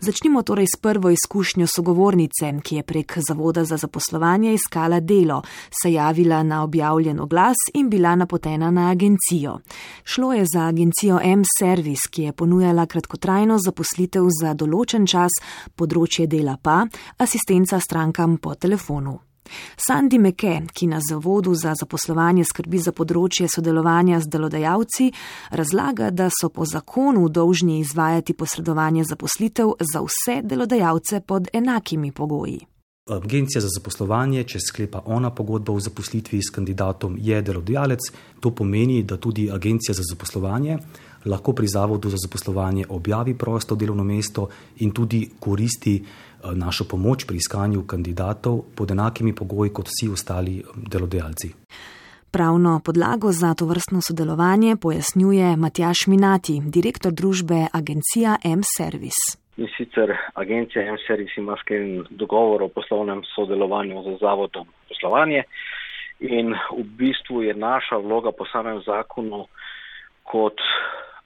Začnimo torej s prvo izkušnjo sogovornice, ki je prek Zavoda za zaposlovanje iskala delo, se javila na objavljen oglas in bila napotena na agencijo. Šlo je za agencijo M-Service, ki je ponujala kratkotrajno zaposlitev za določen čas, področje dela pa asistenca strankam po telefonu. Sandy Meke, ki na Zavodu za zaposlovanje skrbi za področje sodelovanja z delodajalci, razlaga, da so po zakonu dolžni izvajati posredovanje zaposlitev za vse delodajalce pod enakimi pogoji. Agencija za zaposlovanje, če sklepa ona pogodbo o zaposlitvi s kandidatom, je delodajalec. To pomeni, da tudi agencija za zaposlovanje lahko pri Zavodu za zaposlovanje objavi prosto delovno mesto in tudi koristi Eh, našo pomoč pri iskanju kandidatov pod enakimi pogoji kot vsi ostali delodajalci. Pravno podlago za to vrstno sodelovanje pojasnjuje Matjaš Minati, direktor družbe Agencija M-Service. In sicer Agencija M-Service ima sklenjen dogovor o poslovnem sodelovanju z Zavodom poslovanje in v bistvu je naša vloga po samem zakonu kot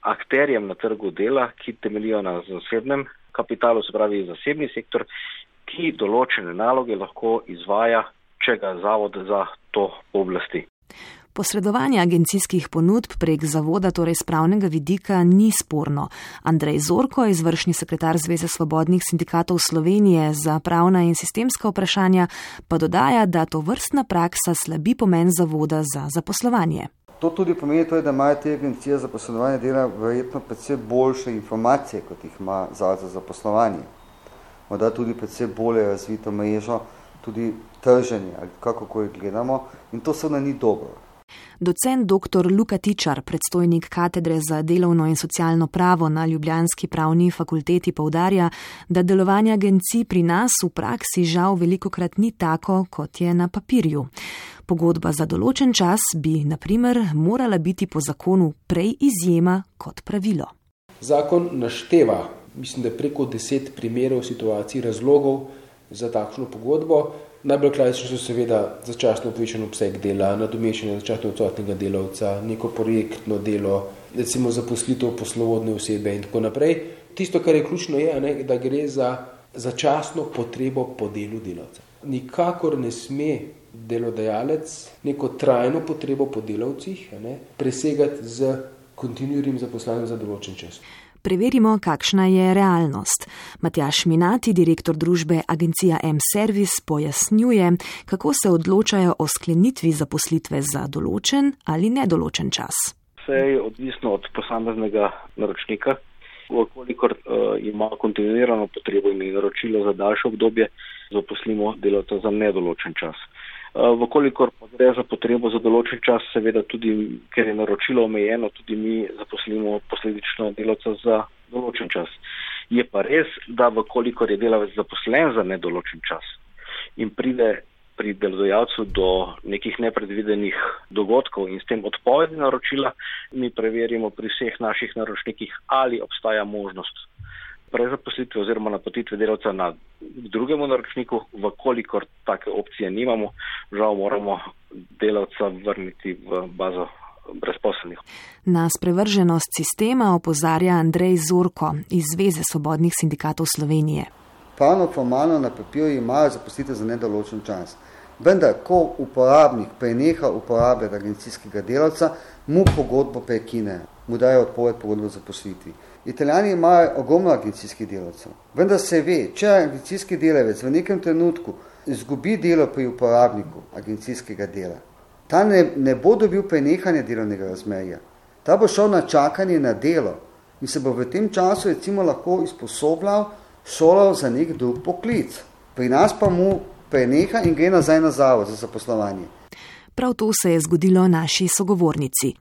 akterjem na trgu dela, ki temeljijo na zasebnem kapitalu, se pravi zasebni sektor, ki določene naloge lahko izvaja, če ga zavod za to oblasti. Posredovanje agencijskih ponudb prek zavoda, torej z pravnega vidika, ni sporno. Andrej Zorko, izvršni sekretar Zveze svobodnih sindikatov Slovenije za pravna in sistemska vprašanja, pa dodaja, da to vrstna praksa slabi pomen zavoda za zaposlovanje. To tudi pomeni, to je, da imajo te agencije za poslovanje dela verjetno predvsem boljše informacije, kot jih ima zavod za zaposlovanje. Morda tudi predvsem bolje razvito mrežo, tudi trženje, ali kako jih gledamo, in to seveda ni dobro. Docent dr. Luka Tičar, predstojnik katedre za delovno in socialno pravo na Ljubljanski pravni fakulteti, povdarja, da delovanje agencij pri nas v praksi žal veliko krat ni tako, kot je na papirju. Pogodba za določen čas bi, na primer, morala biti po zakonu prej izjema kot pravilo. Zakon našteva, mislim, da preko deset primerov situacij razlogov za takšno pogodbo. Najbolj klasični so seveda začasno povečen obseg dela, nadomeščanje začasno odsotnega delavca, neko projektno delo, recimo zaposlitev poslovodne osebe in tako naprej. Tisto, kar je ključno, je, ne, da gre za začasno potrebo po delu delavca. Nikakor ne sme delodajalec neko trajno potrebo po delavcih ne, presegati z kontinuiranim zaposlovanjem za določen čas. Preverimo, kakšna je realnost. Matjaš Minati, direktor družbe Agencija M-Service, pojasnjuje, kako se odločajo o sklenitvi zaposlitve za določen ali nedoločen čas. Vse je odvisno od posameznega naročnika. Vkolikor uh, ima kontinuirano potrebo in naročilo za daljše obdobje, zaposlimo delavca za nedoločen čas. Eh, vkolikor pa gre za potrebo za določen čas, seveda tudi, ker je naročilo omejeno, tudi mi zaposlimo posledično delavca za določen čas. Je pa res, da vkolikor je delavec zaposlen za nedoločen čas in pride pri delodajalcu do nekih nepredvidenih dogodkov in s tem odpovedi naročila, mi preverimo pri vseh naših naročnikih, ali obstaja možnost prezaposlitve oziroma napotitve delavca na drugemu naročniku, vkolikor take opcije nimamo, žal moramo delavca vrniti v bazo brezposelnih. Na sprevrženost sistema opozarja Andrej Zorko iz Zveze svobodnih sindikatov Slovenije. Pravno formalno na papirju imajo zaposlitev za nedoločen čas. Vendar, ko uporabnik preneha uporabljati agencijskega delavca, mu pogodbo prekine, mu dajo odpoved pogodbo za poslitvi. Italijani imajo ogromno agencijskih delavcev, vendar se ve, če agencijski delavec v nekem trenutku izgubi delo pri uporabniku agencijskega dela, ta ne, ne bo dobil prenehanja delovnega razmerja, ta bo šel na čakanje na delo in se bo v tem času recimo lahko izposobljal, šolal za nek drug poklic. Pri nas pa mu preneha in gre nazaj na zavod za zaposlovanje. Prav to se je zgodilo naši sogovornici.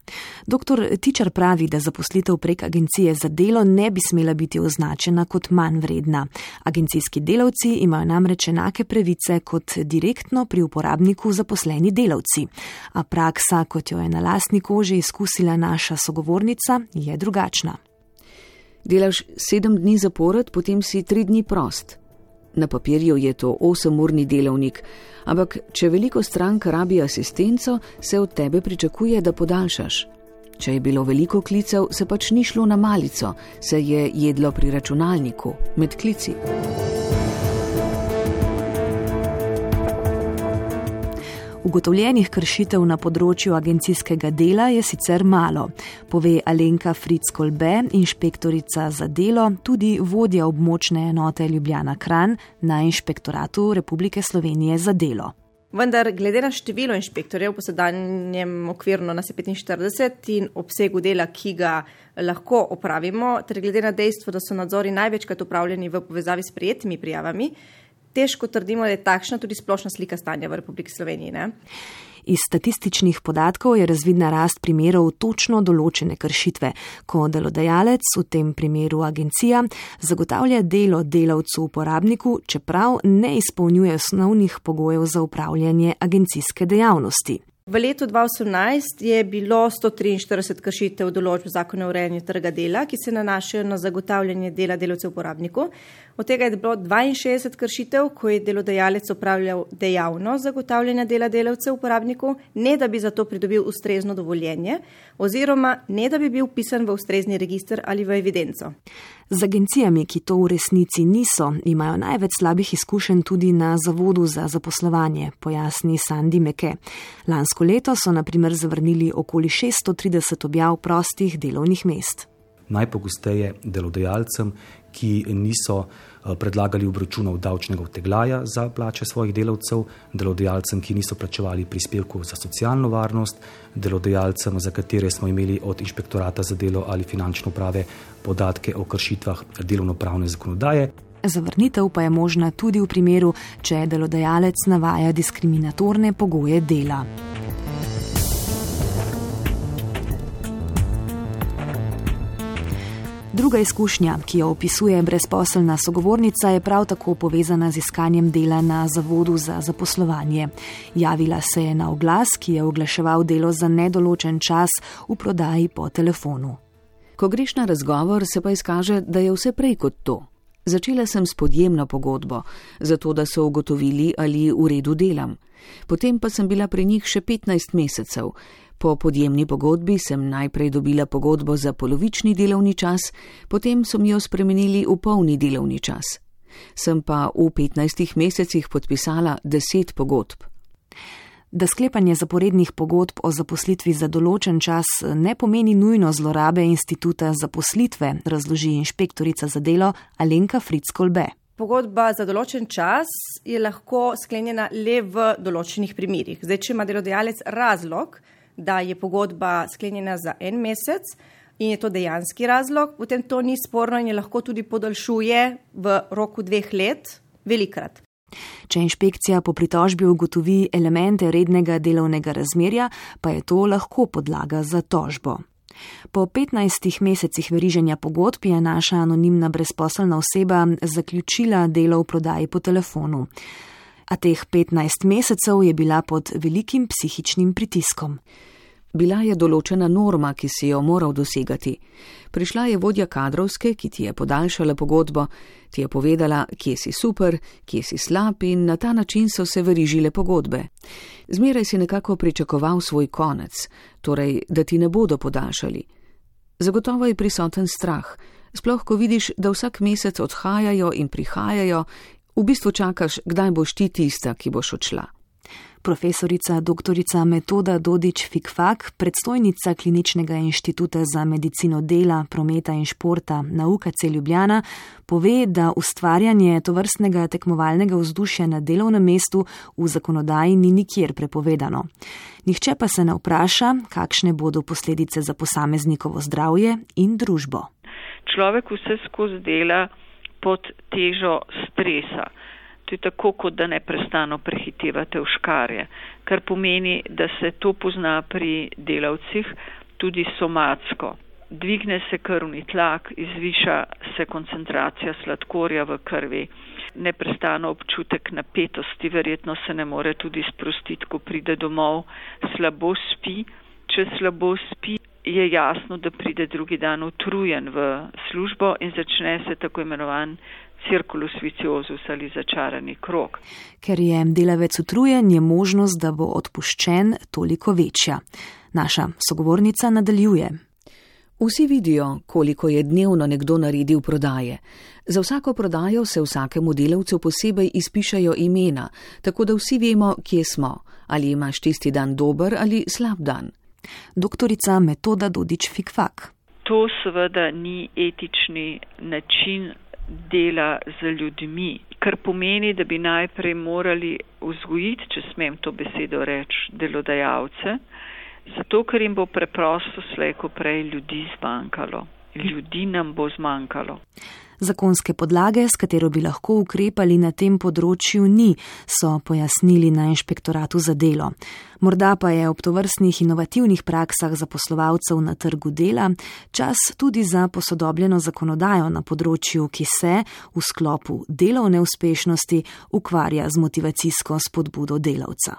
Dr. Tičar pravi, da zaposlitev prek agencije za delo ne bi smela biti označena kot manj vredna. Agencijski delavci imajo namreč enake pravice kot direktno pri uporabniku zaposleni delavci. A praksa, kot jo je na lastni koži izkusila naša sogovornica, je drugačna. Delaš sedem dni zapored, potem si tri dni prost. Na papirju je to osemurni delovnik, ampak če veliko strank rabi asistenco, se od tebe pričakuje, da podaljšaš. Če je bilo veliko klicev, se pač ni šlo na malico, se je jedlo pri računalniku med klici. Ugotovljenih kršitev na področju agencijskega dela je sicer malo, pove Alenka Fritz-Kolbe, inšpektorica za delo, tudi vodja območne enote Ljubljana Kran na Inšpektoratu Republike Slovenije za delo. Vendar, glede na število inšpektorjev, posedanjem okvirno nas je 45 in obsegu dela, ki ga lahko opravimo, ter glede na dejstvo, da so nadzori največkrat upravljeni v povezavi s prijetimi prijavami, težko trdimo, da je takšna tudi splošna slika stanja v Republiki Sloveniji. Ne? Iz statističnih podatkov je razvidna rast primerov točno določene kršitve, ko delodajalec, v tem primeru agencija, zagotavlja delo delavcu uporabniku, čeprav ne izpolnjuje osnovnih pogojev za upravljanje agencijske dejavnosti. V letu 2018 je bilo 143 kršitev določb zakona o urejanju trga dela, ki se nanašajo na zagotavljanje dela delavcev uporabnikov. Od tega je bilo 62 kršitev, ko je delodajalec upravljal dejavnost zagotavljanja dela delavcev uporabnikov, ne da bi za to pridobil ustrezno dovoljenje, oziroma ne da bi bil pisan v ustrezni registr ali v evidenco. Z agencijami, ki to v resnici niso, imajo največ slabih izkušenj tudi na Zavodu za zaposlovanje, pojasni Sandy Meke. Lansko leto so naprimer zavrnili okoli 630 objav prostih delovnih mest. Najpogosteje delodajalcem, ki niso eh, predlagali obračunov davčnega vteglaja za plače svojih delavcev, delodajalcem, ki niso plačevali prispevkov za socialno varnost, delodajalcem, za katere smo imeli od inšpektorata za delo ali finančne uprave podatke o kršitvah delovno-pravne zakonodaje. Zavrnitev pa je možna tudi v primeru, če delodajalec navaja diskriminatorne pogoje dela. Druga izkušnja, ki jo opisuje brezposelna sogovornica, je prav tako povezana z iskanjem dela na Zavodu za zaposlovanje. Javila se je na oglas, ki je oglaševal delo za nedoločen čas v prodaji po telefonu. Ko greš na razgovor, se pa izkaže, da je vse prej kot to. Začela sem s podjemno pogodbo, zato da so ugotovili, ali v redu delam. Potem pa sem bila pri njih še 15 mesecev, Po podjemni pogodbi sem najprej dobila pogodbo za polovični delovni čas, potem so mi jo spremenili v polni delovni čas. Sem pa v 15 mesecih podpisala 10 pogodb. Da sklepanje zaporednih pogodb o zaposlitvi za določen čas ne pomeni nujno zlorabe instituta zaposlitve, razloži inšpektorica za delo Alenka Fritz-Kolbe. Pogodba za določen čas je lahko sklenjena le v določenih primerjih. Zdaj, če ima delodajalec razlog, da je pogodba sklenjena za en mesec in je to dejanski razlog, potem to ni sporno in je lahko tudi podaljšuje v roku dveh let velikrat. Če inšpekcija po pritožbi ugotovi elemente rednega delovnega razmerja, pa je to lahko podlaga za tožbo. Po 15 mesecih veriženja pogodb je naša anonimna brezposelna oseba zaključila delo v prodaji po telefonu a teh 15 mesecev je bila pod velikim psihičnim pritiskom. Bila je določena norma, ki si jo moral dosegati. Prišla je vodja kadrovske, ki ti je podaljšala pogodbo, ti je povedala, kje si super, kje si slab in na ta način so se verižile pogodbe. Zmeraj si nekako pričakoval svoj konec, torej, da ti ne bodo podaljšali. Zagotovo je prisoten strah, sploh ko vidiš, da vsak mesec odhajajo in prihajajo V bistvu čakaš, kdaj boš ti tista, ki boš odšla. Profesorica dr. Metoda Dodič Fikfak, predstojnica Kliničnega inštituta za medicino dela, prometa in športa na UKC Ljubljana, pove, da ustvarjanje tovrstnega tekmovalnega vzdušja na delovnem mestu v zakonodaji ni nikjer prepovedano. Nihče pa se ne vpraša, kakšne bodo posledice za posameznikovo zdravje in družbo. Človek vse skozi dela pod težo stresa. To je tako, kot da neprestano prehitevate v škarje, kar pomeni, da se to pozna pri delavcih tudi somatsko. Dvigne se krvni tlak, izviša se koncentracija sladkorja v krvi, neprestano občutek napetosti, verjetno se ne more tudi sprostiti, ko pride domov, slabo spi. Če slabo spi, je jasno, da pride drugi dan utrujen v službo in začne se tako imenovan cirkulus viciozus ali začarani krok. Ker je delavec utrujen, je možnost, da bo odpuščen, toliko večja. Naša sogovornica nadaljuje. Vsi vidijo, koliko je dnevno nekdo naredil prodaje. Za vsako prodajo se vsakemu delavcu posebej izpišajo imena, tako da vsi vemo, kje smo, ali imaš tisti dan dober ali slab dan. Doktorica Metoda Dodič Fikfak. To seveda ni etični način dela z ljudmi, kar pomeni, da bi najprej morali vzgojiti, če smem to besedo reči, delodajalce, zato ker jim bo preprosto slejko prej ljudi zmanjkalo. Ljudi nam bo zmanjkalo. Zakonske podlage, s katero bi lahko ukrepali na tem področju, ni, so pojasnili na inšpektoratu za delo. Morda pa je ob tovrstnih inovativnih praksah zaposlovalcev na trgu dela čas tudi za posodobljeno zakonodajo na področju, ki se v sklopu delovne uspešnosti ukvarja z motivacijsko spodbudo delavca.